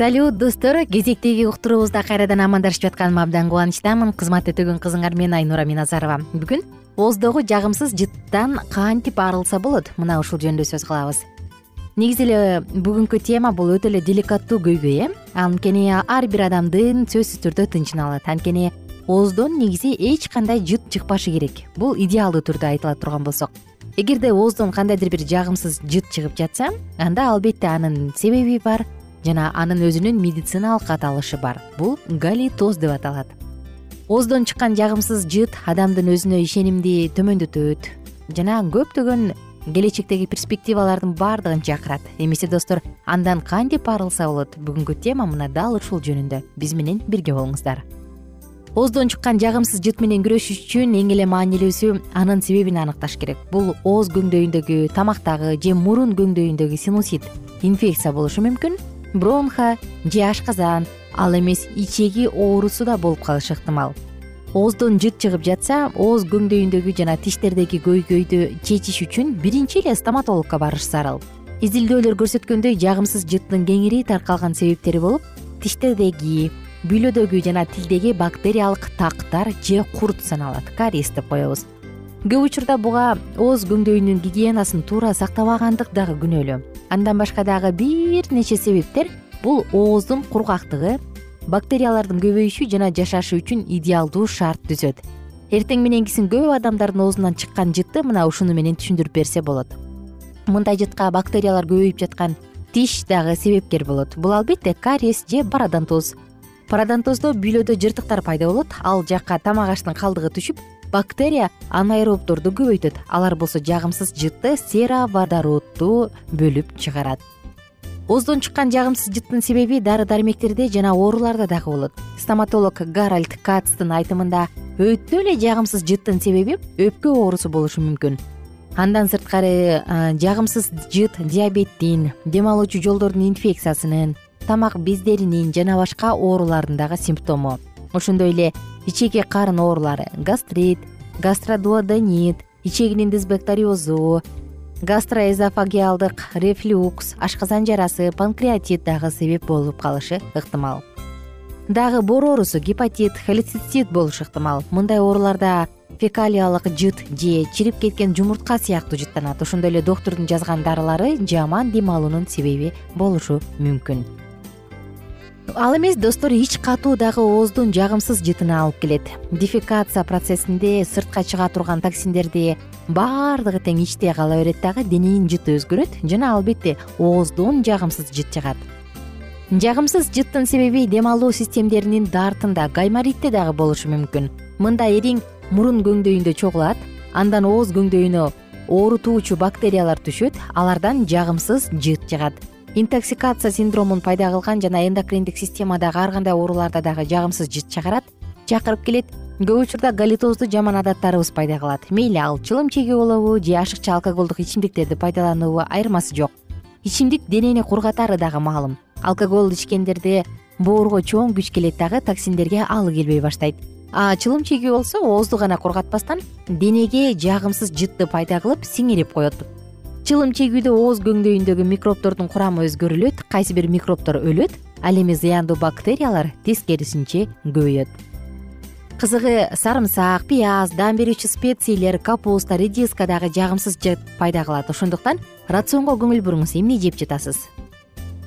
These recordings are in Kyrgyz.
салют достор. Кезектеги уктуруубузда кайрадан амандашып жатканыма абдан кубанычтамын. Кызмат өтөгөн кызыңар мен айнура миназарова. Бүгүн ооздогу жагымсыз жыттан кантип арылса болот? Мына ушул жөнүндө сөз кылабыз. Негизи эле бүгүнкү тема бул өтө эле деликаттуу көйгөй э? Анткени ар бир адамдын сөзсүз түрдө тынчына алат. Анткени ооздон негизи эч кандай жыт чыкпашы керек. Бул идеалдуу түрдө айтыла турган болсок. Эгерде ооздон кандайдыр бир жагымсыз жыт чыгып жатса анда албетте анын себеби бар жана анын өзүнүн медициналык аталышы бар. Бул галитоз деп аталат. Ооздон чыккан жагымсыз жыт адамдын өзүнө ишенимди төмөндөтөт. Жана көптөгөн келечектеги перспективалардын баардыгын жакырат эмесе достор андан кантип арылса болот? Бүгүнкү тема мына дал ушул жөнүндө. Биз менен бирге болуңуздар. Ооздон чыккан жагымсыз жыт менен күрөшүш үчүн эң эле маанилүүсү анын себебин аныкташ керек. Бул ооз көңдөйүндөгү тамактагы же мурун көңдөйүндөгү синусит инфекция болушу мүмкүн бронха же ашказан ал эмес ичеги оорусу да болуп калышы ыктымал ооздон жыт чыгып жатса ооз көңдөйүндөгү жана тиштердеги көйгөйдү чечиш үчүн биринчи эле стоматологко барыш зарыл изилдөөлөр көрсөткөндөй жагымсыз жыттын кеңири таркалган себептери болуп тиштердеги бүйлөдөгү жана тилдеги бактериялык тактар же курт саналат кариес деп коебуз көп учурда буга ооз көңдөйүнүн гигиенасын туура сактабагандык дагы күнөөлүү андан башка дагы бир нече себептер бул ооздун кургактыгы бактериялардын көбөйүшү жана жашашы үчүн идеалдуу шарт түзөт. Эртең мененкисин көп адамдардын оозунан чыккан жытты мына ушуну менен түшүндүрүп берсе болот. Мындай жытка бактериялар көбөйүп жаткан тиш дагы себепкер болот. Бул албетте кариес же пародонтоз пародонтоздо бүйлөдө жыртыктар пайда болот ал жакка тамак аштын калдыгы түшүп бактерия анаэробторду көбөйтөт. Алар болсо жагымсыз жытты сероводородду бөлүп чыгарат. Ооздон чыккан жагымсыз жыттын себеби дары дармектерде жана ооруларда дагы болот. Стоматолог гаральд кацтын айтымында өтө эле жагымсыз жыттын себеби өпкө оорусу болушу мүмкүн. Андан сырткары жагымсыз жыт диабеттин дем алуучу жолдордун инфекциясынын тамак бездеринин жана башка оорулардын дагы симптому. Ошондой эле ичеги карын оорулары гастрит гастродуоденит ичегинин дисбактериозу гастроэзофагиалдык рефлюкс ашказан жарасы панкреатит дагы себеп болуп калышы ыктымал. Дагы боор оорусу гепатит холецистит болушу ыктымал. Мындай ооруларда фекалиялык жыт же чирип кеткен жумуртка сыяктуу жыттанат. Ошондой эле доктурдун жазган дарылары жаман дем алуунун себеби болушу мүмкүн ал эмес достор ич катуу дагы ооздун жагымсыз жытына алып келет. Дефекация процессинде сыртка чыга турган токсиндерди баардыгы тең ичте кала берет дагы дененин жыты өзгөрөт жана албетте ооздон жагымсыз жыт чыгат. Жагымсыз жыттын себеби дем алуу системдеринин дартында гайморитте дагы болушу мүмкүн. Мында эриң мурун көңдөйүндө чогулат андан ооз көңдөйүнө оорутуучу бактериялар түшөт алардан жагымсыз жыт чыгат интоксикация синдромун пайда кылган жана эндокриндик системадагы ар кандай ооруларда дагы жагымсыз жыт чыгарат чакырып келет көп учурда галитоздуу жаман адаттарыбыз пайда кылат. Мейли ал чылым чегүү болобу же ашыкча алкоголдук ичимдиктерди пайдалануубу айырмасы жок. Ичимдик денени кургатары дагы маалым. Алкоголь ичкендерде боорго чоң күч келет дагы токсиндерге алы келбей баштайт. А чылым чегүү болсо оозду гана кургатпастан денеге жагымсыз жытты пайда кылып сиңирип коет чылым чегүүдө ооз көңдөйүндөгү микробдордун курамы өзгөрүлөт кайсы бир микробдор өлөт ал эми зыяндуу бактериялар тескерисинче көбөйөт. Кызыгы сарымсак пияз даам берүүчү специялер капуста редиска дагы жагымсыз жыт пайда кылат. Ошондуктан рационго көңүл буруңуз эмне жеп жатасыз?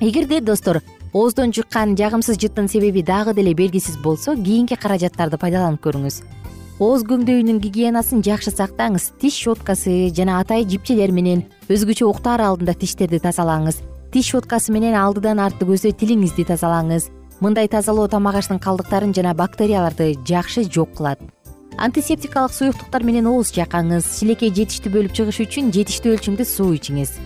Эгерде достор ооздон чыккан жагымсыз жыттын себеби дагы деле белгисиз болсо кийинки каражаттарды пайдаланып көрүңүз ооз көңдөйүнүн гигиенасын жакшы сактаңыз. Тиш щеткасы жана атайын жипчелер менен өзгөчө уктаар алдында тиштерди тазалаңыз. Тиш щеткасы менен алдыдан артты көздөй тилиңизди тазалаңыз. Мындай тазалоо тамак аштын калдыктарын жана бактерияларды жакшы жок кылат. Антисептикалык суюктуктар менен ооз жакаңыз шилекей жетиштүү бөлүп чыгышы үчүн жетиштүү өлчөмдө суу ичиңиз.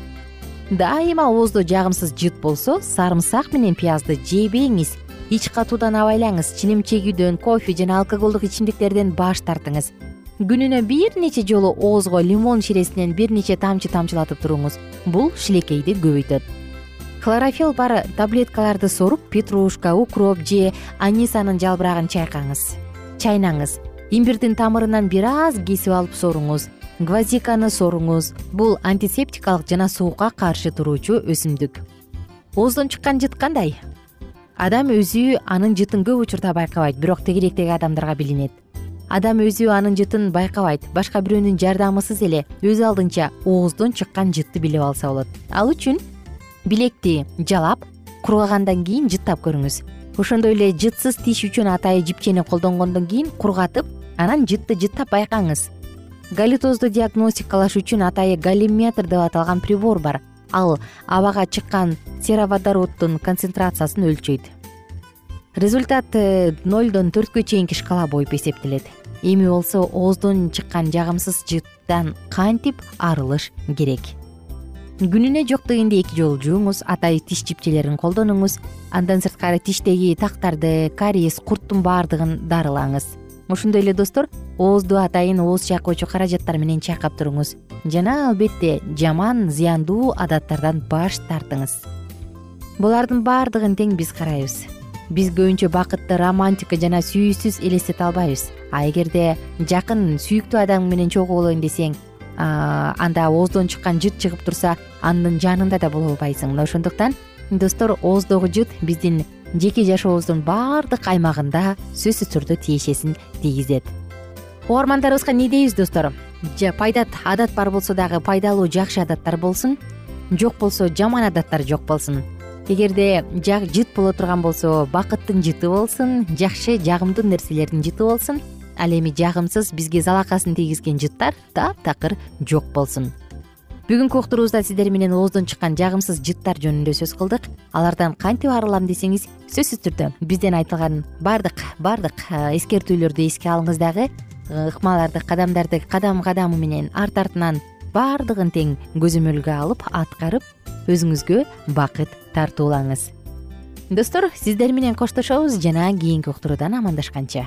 Дайыма ооздо жагымсыз жыт болсо сарымсак менен пиязды жебеңиз ич катуудан абайлаңыз чынем чегүүдөн кофе жана алкоголдук ичимдиктерден баш тартыңыз. Күнүнө бир нече жолу оозго лимон ширесинен бир нече тамчы тамчылатып туруңуз. Бул шилекейди көбөйтөт. Хлорофилл бар таблеткаларды соруп петрушка укроп же анисанын жалбырагын чайкаңыз. Чайнаңыз. Имбирдин тамырынан бир аз кесип алып соруңуз. Гвоздиканы соруңуз. Бул антисептикалык жана суукка каршы туруучу өсүмдүк. Ооздон чыккан жыт кандай адам өзү анын жытын көп учурда байкабайт бирок тегеректеги адамдарга билинет. Адам өзү анын жытын байкабайт башка бирөөнүн жардамысыз эле өз алдынча ооздон чыккан жытты билип алса болот. Ал үчүн билекти жалап кургагандан кийин жыттап көрүңүз. Ошондой эле жытсыз тиш үчүн атайын жипчени колдонгондон кийин кургатып анан жытты жыттап байкаңыз. Галитозду диагностикалаш үчүн атайы галиметр деп аталган прибор бар ал абага чыккан сероводороддун концентрациясын өлчөйт. Результат э, нолдон төрткө чейинки шкала боюп эсептелет. Эми болсо ооздон чыккан жагымсыз жыттан кантип арылыш керек? Күнүнө жок дегенде эки жолу жууңуз атайын тиш жипчелерин колдонуңуз андан сырткары тиштеги тактарды кариес курттун баардыгын дарылаңыз ошондой эле достор оозду атайын ооз чайкоочу каражаттар менен чайкап туруңуз. Жана албетте жаман зыяндуу адаттардан баш тартыңыз. Булардын баардыгын тең биз карайбыз. Биз көбүнчө бакытты романтика жана сүйүүсүз элестете албайбыз. А эгерде жакын сүйүктүү адамың менен чогуу болоюн десең анда ооздон чыккан жыт чыгып турса анын жанында да боло албайсың. Мына ошондуктан достор ооздогу жыт биздин жеке жашообуздун баардык аймагында сөзсүз түрдө тиешесин тийгизет. Угармандарыбызга эмне дейбиз достор пайдат адат бар болсо дагы пайдалуу жакшы адаттар болсун? Жок болсо жаман адаттар жок болсун? Эгерде жыт боло турган болсо бакыттын жыты болсун жакшы жагымдуу нерселердин жыты болсун ал эми жагымсыз бизге залакасын тийгизген жыттар таптакыр жок болсун бүгүнкү уктуруубузда сиздер менен ооздон чыккан жагымсыз жыттар жөнүндө сөз кылдык. Алардан кантип арылам десеңиз сөзсүз түрдө бизден айтылган баардык баардык эскертүүлөрдү эске алыңыз дагы ыкмаларды кадамдарды кадам кадамы менен арт артынан баардыгын тең көзөмөлгө алып аткарып өзүңүзгө бакыт тартуулаңыз. Достор сиздер менен коштошобуз. Жана кийинки уктуруудан амандашканча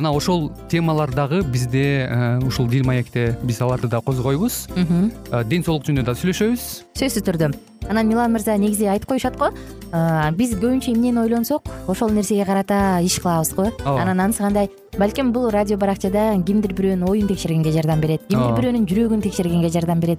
мына ошол темалар дагы бизде ушул дил маекте биз аларды да козгойбуз. Ден соолук жөнүндө да сүйлөшөбүз. Сөзсүз түрдө. Анан милан мырза негизи айтып коюшат го? Биз көбүнчө эмнени ойлонсок? Ошол нерсеге карата иш кылабыз го? Ооба. Анан анысы кандай? Балким бул радио баракчада кимдир бирөөнүн оюн текшергенге жардам берет кимдир бирөөнүн жүрөгүн текшергенге жардам берет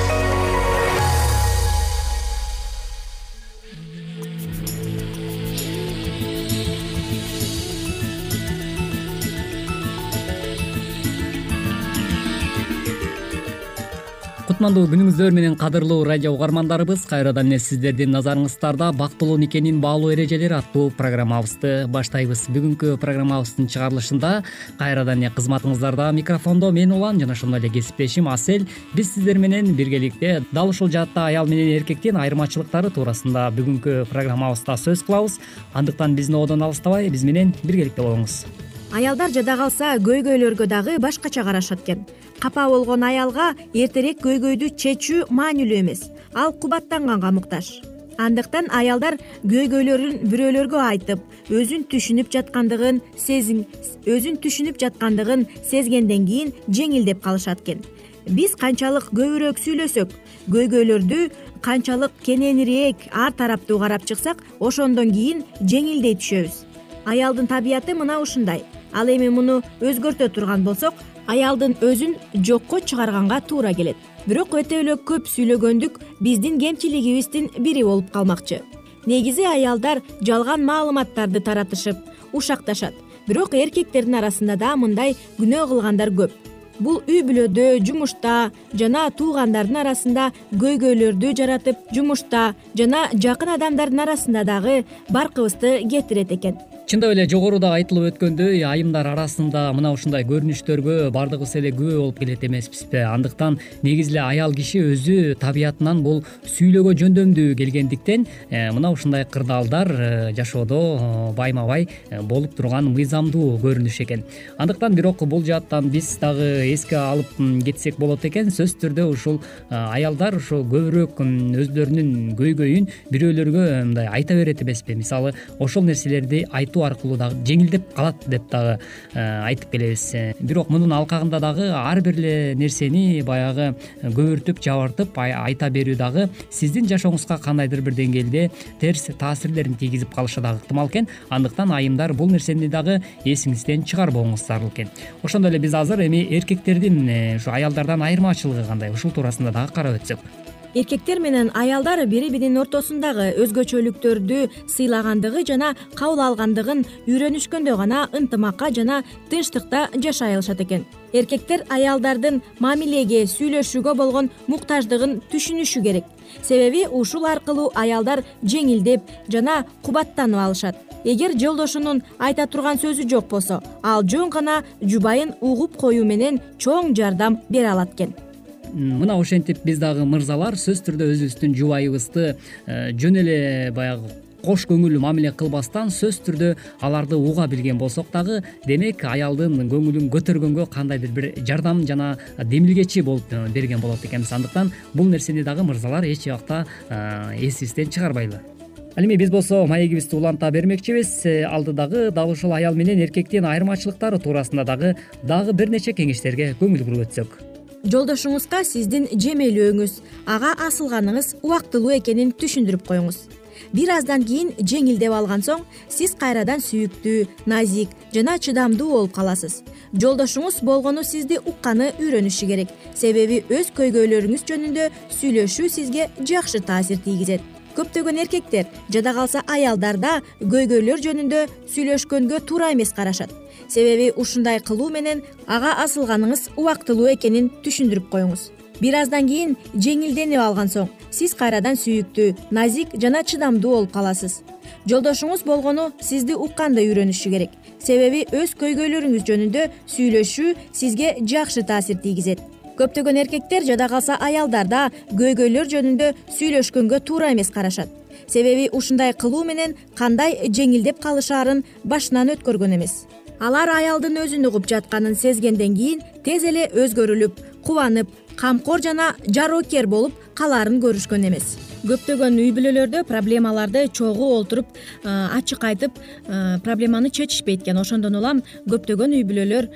кутмандуу күнүңүздөр менен кадырлуу радио угармандарыбыз кайрадан эле сиздердин назарыңыздарда бактылуу никенин баалуу эрежелери аттуу программабызды баштайбыз. Бүгүнкү программабыздын чыгарылышында кайрадан эле кызматыңыздарда микрофондо мен улан жана ошондой эле кесиптешим асель биз сиздер менен биргеликте дал ушул жаатта аял менен эркектин айырмачылыктары туурасында бүгүнкү программабызда сөз кылабыз. Андыктан биздин ободон алыстабай биз менен биргеликте болуңуз аялдар жада калса көйгөйлөргө дагы башкача карашат экен. Капа болгон аялга эртерээк көйгөйдү чечүү маанилүү эмес. Ал кубаттанганга муктаж. Андыктан аялдар көйгөйлөрүн бирөөлөргө айтып өзүн түшүнүп жаткандыгын өзүн түшүнүп жаткандыгын сезгенден кийин жеңилдеп калышат экен. Биз канчалык көбүрөөк сүйлөсөк. Көйгөйлөрдү канчалык кененирээк ар тараптуу карап чыксак ошондон кийин жеңилдей түшөбүз. Аялдын табияты мына ушундай ал эми муну өзгөртө турган болсок аялдын өзүн жокко чыгарганга туура келет. Бирок өтө эле көп сүйлөгөндүк биздин кемчилигибиздин бири болуп калмакчы. Негизи аялдар жалган маалыматтарды таратышып ушакташат. Бирок эркектердин арасында да мындай күнөө кылгандар көп. Бул үй бүлөдө жумушта жана туугандардын арасында көйгөйлөрдү жаратып жумушта жана жакын адамдардын арасында дагы баркыбызды кетирет экен чындап эле жогоруда айтылып өткөндөй айымдар арасында мына ушундай көрүнүштөргө баардыгыбыз эле күбө болуп келет эмеспизби. Андыктан негизи эле аял киши өзү табиятынан бул сүйлөөгө жөндөмдүү келгендиктен э, мына ушундай кырдаалдар э, жашоодо э, байма бай болуп турган мыйзамдуу көрүнүш экен. Андыктан бирок бул жааттан биз дагы эске алып кетсек болот экен. Сөзсүз түрдө ушул аялдар ушу көбүрөөк өздөрүнүн көйгөйүн бирөөлөргө мындай айта берет эмеспи. Мисалы ошол нерселерди айтуу аркылуу дагы жеңилдеп калат деп дагы айтып келебиз бирок мунун алкагында дагы ар бир эле нерсени баягы көбүртүп жабыртып айта берүү дагы сиздин жашооңузга кандайдыр бир деңгээлде терс таасирлерин тийгизип калышы дагы ыктымал экен. Андыктан айымдар бул нерсени дагы эсиңизден чыгарбооңуз зарыл экен ошондой эле биз азыр эми эркектердин ушу аялдардан айырмачылыгы кандай? Ушул туурасында дагы карап өтсөк эркектер менен аялдар бири биринин ортосундагы өзгөчөлүктөрдү сыйлагандыгы жана кабыл алгандыгын үйрөнүшкөндө гана ынтымакка жана тынчтыкта жашай алышат экен. Эркектер аялдардын мамилеге сүйлөшүүгө болгон муктаждыгын түшүнүшү керек. Себеби ушул аркылуу аялдар жеңилдеп жана кубаттанып алышат. Эгер жолдошунун айта турган сөзү жок болсо ал жөн гана жубайын угуп коюу менен чоң жардам бере алат экен мына ошентип биз дагы мырзалар сөзсүз түрдө өзүбүздүн жубайыбызды э, жөн эле баягы кош көңүл мамиле кылбастан сөзсүз түрдө аларды уга билген болсок дагы демек аялдын көңүлүн көтөргөнгө кандайдыр бир жардам жана демилгечи болуп э, берген болот экенбиз. Андыктан бул нерсени дагы мырзалар эч убакта э, эсибизден чыгарбайлы. Ал эми биз болсо маегибизди уланта бермекчибиз. Алдыдагы дал ушул аял менен эркектин айырмачылыктары туурасында дагы дагы бир нече кеңештерге көңүл буруп өтсөк жолдошуңузга сиздин жемелөөңүз ага асылганыңыз убактылуу экенин түшүндүрүп коюңуз. Бир аздан кийин жеңилдеп алган соң сиз кайрадан сүйүктүү назик жана чыдамдуу болуп каласыз. Жолдошуңуз болгону сизди укканы үйрөнүшү керек. Себеби өз көйгөйлөрүңүз жөнүндө сүйлөшүү сизге жакшы таасир тийгизет. Көптөгөн эркектер жада калса аялдар да көйгөйлөр жөнүндө сүйлөшкөнгө туура эмес карашат себеби ушундай кылуу менен ага асылганыңыз убактылуу экенин түшүндүрүп коюңуз. Бир аздан кийин жеңилденип алган соң сиз кайрадан сүйүктүү назик жана чыдамдуу болуп каласыз. Жолдошуңуз болгону сизди укканды үйрөнүшү керек. Себеби өз көйгөйлөрүңүз жөнүндө сүйлөшүү сизге жакшы таасир тийгизет. Көптөгөн эркектер жада калса аялдар да көйгөйлөр жөнүндө сүйлөшкөнгө туура эмес карашат. Себеби ушундай кылуу менен кандай жеңилдеп калышаарын башынан өткөргөн эмес алар аялдын өзүн угуп жатканын сезгенден кийин тез эле өзгөрүлүп кубанып камкор жана жароокер болуп калаарын көрүшкөн эмес. Көптөгөн үй бүлөлөрдө проблемаларды чогуу олтуруп ачык айтып проблеманы чечишпейт экен. Ошондон улам көптөгөн үй бүлөлөр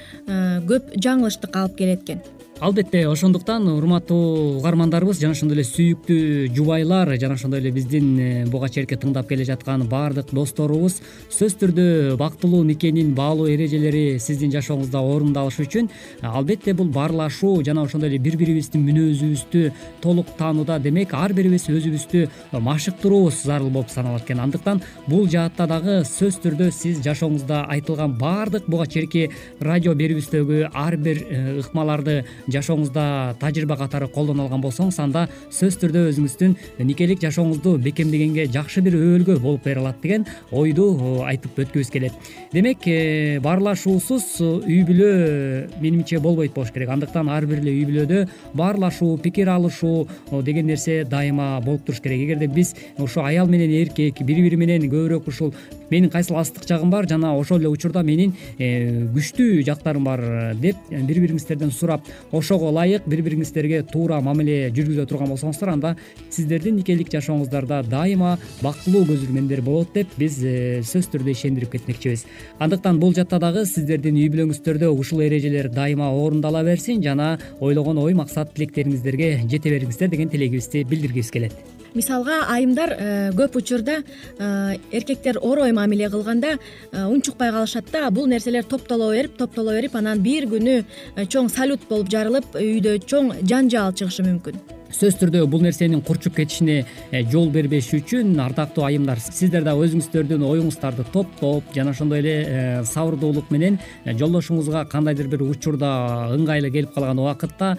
көп жаңылыштыкка алып келет экен албетте ошондуктан урматтуу угармандарыбыз жана ошондой эле сүйүктүү жубайлар жана ошондой эле биздин э, буга чейинки тыңдап келе жаткан баардык досторубуз сөзсүз түрдө бактылуу никенин баалуу эрежелери сиздин жашооңузда орундалышы үчүн э, албетте бул баарлашуу жана ошондой эле бири бирибиздин мүнөзүбүздү толук таанууда демек ар бирибиз өзүбүздү машыктырууубуз зарыл болуп саналат экен. Андыктан бул жаатта дагы сөзсүз түрдө сиз жашооңузда айтылган баардык буга чейинки радио берүүбүздөгү ар бир э, ыкмаларды жашооңузда тажрыйба катары колдоно алган болсоңуз анда сөзсүз түрдө өзүңүздүн никелик жашооңузду бекемдегенге жакшы бир өбөлгө болуп бере алат деген ойду айтып өткүбүз келет. Демек э, баарлашуусуз үй бүлө менимче болбойт болуш керек. Андыктан ар бир эле үй бүлөдө баарлашуу пикир алышуу деген нерсе дайыма болуп туруш керек. Эгерде биз ушу аял менен эркек бири бири менен көбүрөөк ушул менин кайсыл астык жагым бар жана ошол эле учурда менин э, күчтүү жактарым бар деп бири бириңиздерден сурап ошого ылайык бири бириңиздерге туура мамиле жүргүзө турган болсоңуздар анда сиздердин никелик жашооңуздарда дайыма бактылуу көзүрмөндөр болот деп биз э, сөзсүз түрдө ишендирип кетмекчибиз. Андыктан бул жакта дагы сиздердин үй бүлөңүздөрдө ушул эрежелер дайыма орундала берсин жана ойлогон ой максат тилектериңиздерге жете бериңиздер деген тилегибизди билдиргибиз келет мисалга айымдар э, көп учурда э, эркектер орой мамиле кылганда э, унчукпай калышат да бул нерселер топтоло берип топтоло берип анан бир күнү чоң салют болуп жарылып үйдө чоң жаңжаал чыгышы мүмкүн сөзсүз түрдө бул нерсенин курчуп кетишине э, жол бербеш үчүн ардактуу айымдар сиздер дагы өзүңүздөрдүн оюңуздарды топтоп жана ошондой эле э, сабырдуулук менен э, жолдошуңузга кандайдыр бир учурда ыңгайлуу келип калган убакытта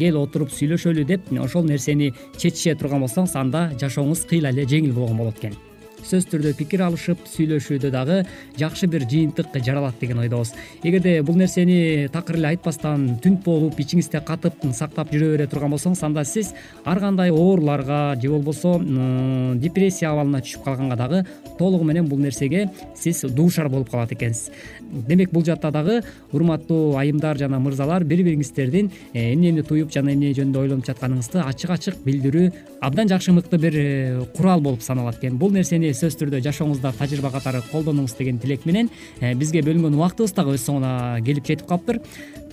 кел отуруп сүйлөшөлү деп ошол нерсени чечише турган болсоңуз анда жашооңуз кыйла эле жеңил болгон болот экен сөзсүз түрдө пикир алышып сүйлөшүүдө дагы жакшы бир жыйынтык жаралат деген ойдобуз. Эгерде бул нерсени такыр эле айтпастан түнт болуп ичиңизде катып сактап жүрө бере турган болсоңуз анда сиз ар кандай ооруларга же болбосо депрессия абалына түшүп калганга дагы толугу менен бул нерсеге сиз дуушар болуп калат экенсиз. Демек бул жакта дагы урматтуу айымдар жана мырзалар бири бириңиздердин эмнени туюп жана эмне жөнүндө ойлонуп жатканыңызды ачык ачык билдирүү абдан жакшы мыкты бир э, курал болуп саналат экен. Бул нерсени сөзсүз түрдө жашооңузда тажрыйба катары колдонуңуз деген тилек менен э, бизге бөлүнгөн убактыбыз дагы өз соңуна келип жетип калыптыр.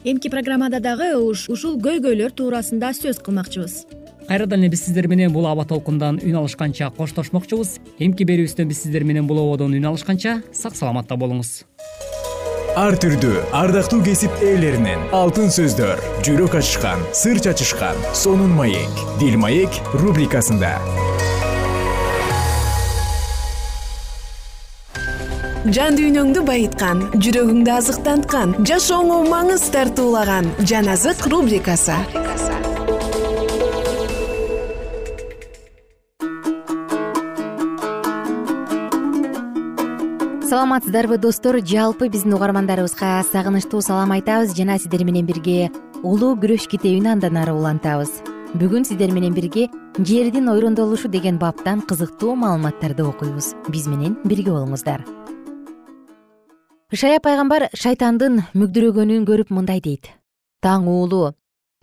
Эмки программада дагы ушул көйгөйлөр туурасында сөз кылмакчыбыз. Кайрадан эле биз сиздер менен бул аба толкундан үн алышканча коштошмокчубуз. Эмки берүүбүздөн биз сиздер менен бул ободон үн алышканча сак саламатта болуңуз. Ар түрдүү ардактуу кесип ээлеринен алтын сөздөр жүрөк ачышкан сыр чачышкан сонун маек дил маек рубрикасында жан дүйнөңдү байыткан жүрөгүңдү азыктанткан жашооңо маңыз тартуулаган жан азык рубрикасы. Саламатсыздарбы достор? Жалпы биздин угармандарыбызга сагынычтуу салам айтабыз. Жана сиздер менен бирге улуу күрөш китебин андан ары улантабыз. Бүгүн сиздер менен бирге жердин ойрондолушу деген баптан кызыктуу маалыматтарды окуйбуз. Биз менен бирге болуңуздар ышая пайгамбар шайтандын мүгдүрөгөнүн көрүп мындай дейт. Таң уулу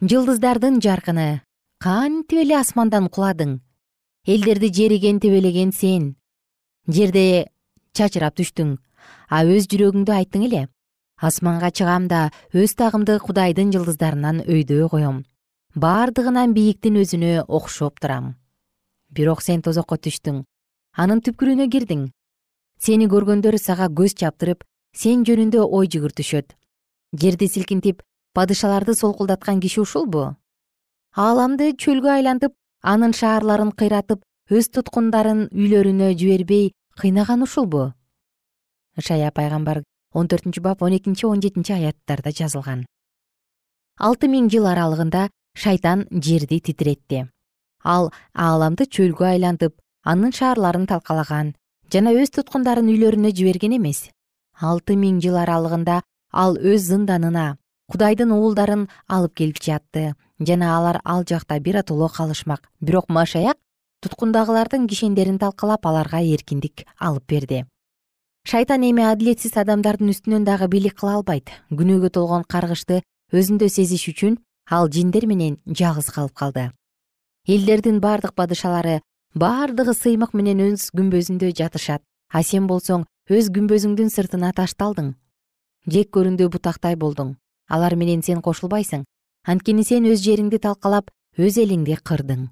жылдыздардын жаркыны кантип эле асмандан куладың. Элдерди жериген тебелеген сен. Жерде чачырап түштүң. А өз жүрөгүңдү айттың эле. Асманга чыгам да өз тагымды кудайдын жылдыздарынан өйдө коем. Бардыгынан бийиктин өзүнө окшоп турам. Бирок сен тозокко түштүң. Анын түпкүрүнө кирдиң. Сени көргөндөр сага көз чаптырып сен жөнүндө ой жүгүртүшөт. Жерди силкинтип падышаларды солкулдаткан киши ушулбу ааламды чөлгө айлантып анын шаарларын кыйратып өз туткундарын үйлөрүнө жибербей кыйнаган ушулбу ышая пайгамбар он төртүнчү бап он экинчи он жетинчи аяттарда жазылган. Алты миң жыл аралыгында шайтан жерди титиретти. Ал ааламды чөлгө айлантып анын шаарларын талкалаган жана өз туткундарын үйлөрүнө жиберген эмес алты миң жыл аралыгында ал өз зынданына кудайдын уулдарын алып келип жатты. Жана алар ал жакта биротоло калышмак. Бирок машаяк туткундагылардын кишендерин талкалап аларга эркиндик алып берди. Шайтан эми адилетсиз адамдардын үстүнөн дагы бийлик кыла албайт. Күнөөгө толгон каргышты өзүндө сезиш үчүн ал жиндер менен жалгыз калып калды. Элдердин бардык падышалары бардыгы сыймык менен өз күмбөзүндө жатышат. А сен болсоң өз күмбөзүңдүн сыртына ташталдың. Жек көрүндүү бутактай болдуң. Алар менен сен кошулбайсың. Анткени сен өз жериңди талкалап өз элиңди кырдың.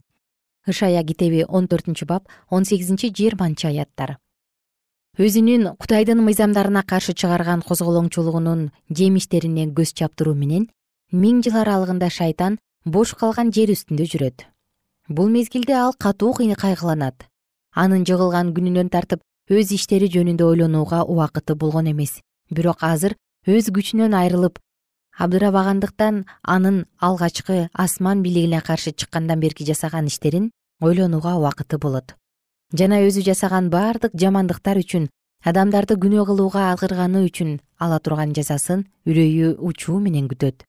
Ышая китеби он төртүнчү бап он сегизинчи жыйырманчы аяттар. Өзүнүн кудайдын мыйзамдарына каршы чыгарган козголоңчулугунун жемиштерине көз чаптыруу менен миң жыл аралыгында шайтан бош калган жер үстүндө жүрөт. Бул мезгилде ал катуу кайгыланат анын жыгылган күнүнөн тартып өз иштери жөнүндө ойлонууга убакыты болгон эмес. Бирок азыр өз күчүнөн айрылып абдырабагандыктан анын алгачкы асман бийлигине каршы чыккандан берки жасаган иштерин ойлонууга убакыты болот. Жана өзү жасаган бардык жамандыктар үчүн адамдарды күнөө кылууга алгырганы үчүн ала турган жазасын үрөйү учуу менен күтөт.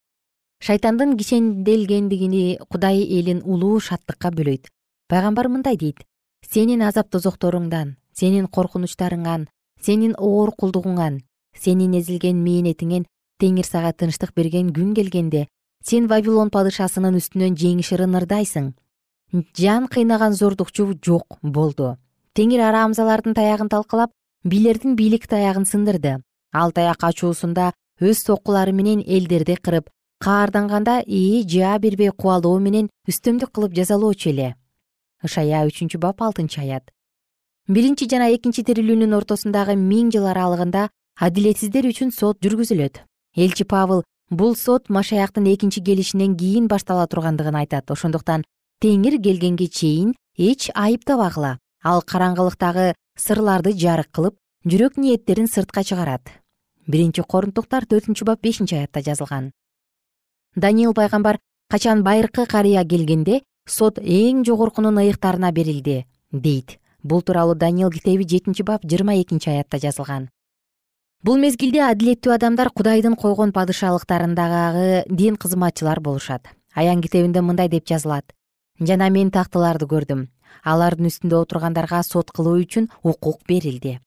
Шайтандын кишенделгендигини кудай элин улуу шаттыкка бөлөйт. Пайгамбар мындай дейт сенин азап тозокторуңдан сенин коркунучтарыңан сенин оор кулдугуңан сенин эзилген мээнетиңен теңир сага тынчтык берген күн келгенде сен вавилон падышасынын үстүнөн жеңиш ырын ырдайсың жан кыйнаган зордукчу жок болду. Теңир араамзалардын таягын талкалап бийлердин бийлик таягын сындырды. Ал таяк ачуусунда өз соккулары менен элдерди кырып каарданганда ээ жаа бербей кубалоо менен үстөмдүк кылып жазалоочу эле. Ышая үчүнчү бап алтынчы аят биринчи жана экинчи тирилүүнүн ортосундагы миң жыл аралыгында адилетсиздер үчүн сот жүргүзүлөт. Элчи павыл бул сот машаяктын экинчи келишинен кийин баштала тургандыгын айтат. Ошондуктан теңир келгенге чейин эч айыптабагыла ал караңгылыктагы сырларды жарык кылып жүрөк ниеттерин сыртка чыгарат. Биринчи корунтуктар төртүнчү бап бешинчи аятта жазылган. Даниил пайгамбар качан байыркы карыя келгенде сот эң жогоркунун ыйыктарына берилди дейт бул тууралуу даниил китеби жетинчи бап жыйырма экинчи аятта жазылган. Бул мезгилде адилеттүү адамдар кудайдын койгон падышалыктарындагы дин кызматчылар болушат. Аян китебинде мындай деп жазылат. Жана мен тактыларды көрдүм. Алардын үстүндө отургандарга сот кылуу үчүн укук берилди.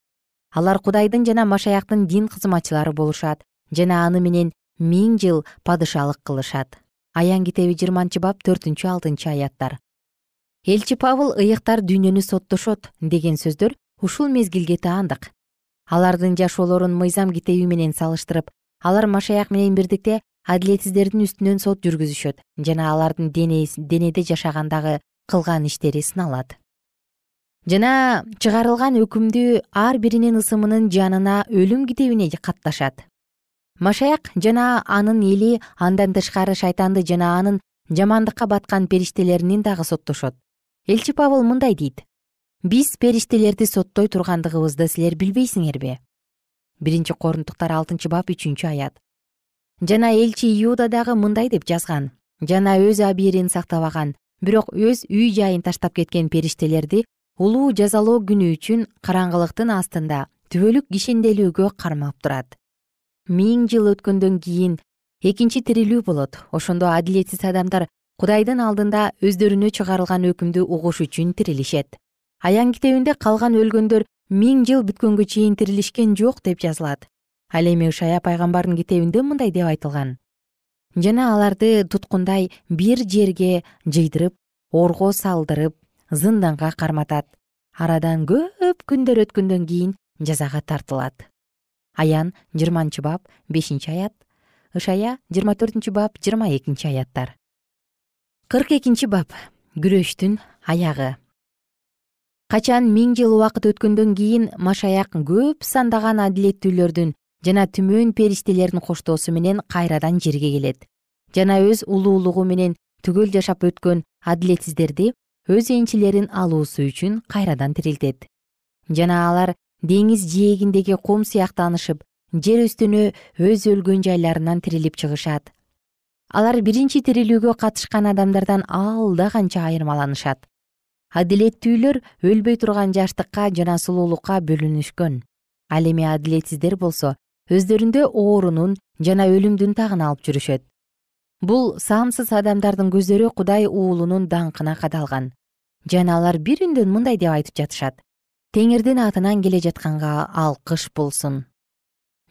Алар кудайдын жана машаяктын дин кызматчылары болушат жана аны менен миң жыл падышалык кылышат аян китеби жыйырманчы бап төртүнчү алтынчы аяттар элчи павыл ыйыктар дүйнөнү соттошот деген сөздөр ушул мезгилге таандык. Алардын жашоолорун мыйзам китеби менен салыштырып алар машаяк менен бирдикте адилетсиздердин үстүнөн сот жүргүзүшөт жана алардын денеде жашагандагы кылган иштери сыналат. Жана чыгарылган өкүмдү ар биринин ысымынын жанына өлүм китебине катташат. Машаяк жана анын эли андан тышкары шайтанды жана анын жамандыкка баткан периштелерин дагы соттошот элчи павыл мындай дейт. Биз периштелерди соттой тургандыгыбызды силер билбейсиңерби биринчи корунтуктар алтынчы бап үчүнчү аят. Жана элчи иуда дагы мындай деп жазган. Жана өз абийирин сактабаган бирок өз үй жайын таштап кеткен периштелерди улуу жазалоо күнү үчүн караңгылыктын астында түбөлүк кишенделүүгө кармап турат. Миң жыл өткөндөн кийин экинчи тирилүү болот. Ошондо адилетсиз адамдар кудайдын алдында өздөрүнө чыгарылган өкүмдү угуш үчүн тирилишет. Аян китебинде калган өлгөндөр миң жыл бүткөнгө чейин тирилишкен жок деп жазылат. Ал эми ышая пайгамбардын китебинде мындай деп айтылган. Жана аларды туткундай бир жерге жыйдырып орго салдырып зынданга карматат. Арадан көп күндөр өткөндөн кийин жазага тартылат аян жыйырманчы бап бешинчи аят. Ышая жыйырма төртүнчү бап жыйырма экинчи аяттар кырк экинчи бап. Күрөштүн аягы. Качан миң жыл убакыт өткөндөн кийин машаяк көп сандаган адилеттүүлөрдүн жана түмөн периштелердин коштоосу менен кайрадан жерге келет. Жана өз улуулугу менен түгөл жашап өткөн адилетсиздерди өз энчилерин алуусу үчүн кайрадан тирилтет. Жана алар деңиз жээгиндеги кум сыяктанышып жер үстүнө өз өлгөн жайларынан тирилип чыгышат алар биринчи тирилүүгө катышкан адамдардан алда канча айырмаланышат. Адилеттүүлөр өлбөй турган жаштыкка жана сулуулукка бөлүнүшкөн. Ал эми адилетсиздер болсо өздөрүндө оорунун жана өлүмдүн тагын алып жүрүшөт. Бул саамсыз адамдардын көздөрү кудай уулунун даңкына кадалган. Жана алар бир үндөн мындай деп айтып жатышат. Теңирдин атынан келе жатканга алкыш болсун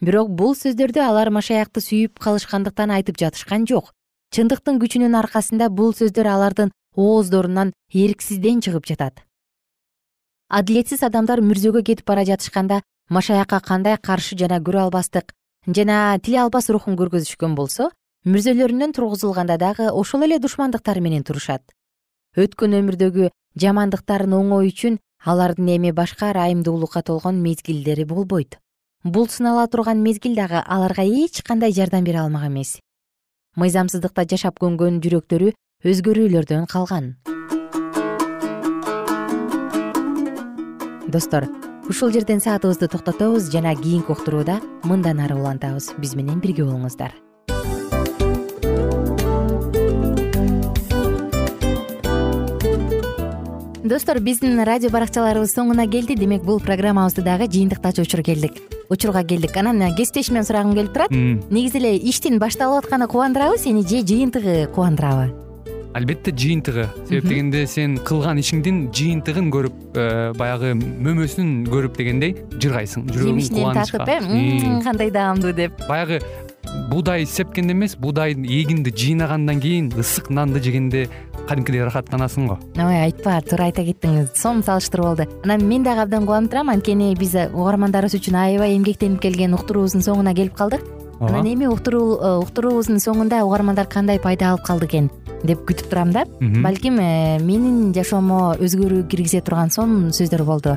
бирок бул сөздөрдү алар машаякты сүйүп калышкандыктан айтып жатышкан жок. Чындыктын күчүнүн аркасында бул сөздөр алардын ооздорунан эрксизден чыгып жатат. Адилетсиз адамдар мүрзөгө кетип бара жатышканда машаякка кандай каршы жана көрө албастык жана тиле албас рухун көргөзүшкөн болсо мүрзөлөрүнөн тургузулганда дагы ошол эле душмандыктары менен турушат. Өткөн өмүрдөгү жамандыктарын оңоо үчүн алардын эми башка ырайымдуулукка толгон мезгилдери болбойт бул сынала турган мезгил дагы аларга эч кандай жардам бере алмак эмес. Мыйзамсыздыкта жашап көнгөн жүрөктөрү өзгөрүүлөрдөн калган. Достор ушул жерден саатыбызды токтотобуз жана кийинки уктурууда мындан ары улантабыз. Биз менен бирге болуңуздар достор биздин радио баракчаларыбыз соңуна келди. Демек бул программабызды дагы жыйынтыктачу учур келдик. Учурга келдик. Анан кесиптешимден сурагым келип турат. Негизи эле иштин башталып атканы кубандырабы сени же жыйынтыгы кубандырабы? Албетте жыйынтыгы. Себеп дегенде сен кылган ишиңдин жыйынтыгын көрүп э, баягы мөмөсүн көрүп дегендей жыргайсың жүрөгүң жемишинен татып э кандай даамдуу деп. Баягы буудай сепкенде эмес буудай эгинди жыйнагандан кийин ысык нанды жегенде кадимкидей ырахаттанасың го ой айтпа туура айта кеттиңиз. Сонун салыштыруу болду анан мен дагы абдан кубанып турам. Анткени биз угармандарыбыз үчүн аябай эмгектенип келген уктуруубуздун соңуна келип калдык. Анан эми э, уктуруубуздун соңунда угармандар кандай пайда алып калды экен деп күтүп турам да. Балким э, менин жашоомо өзгөрүү киргизе турган сонун сөздөр болду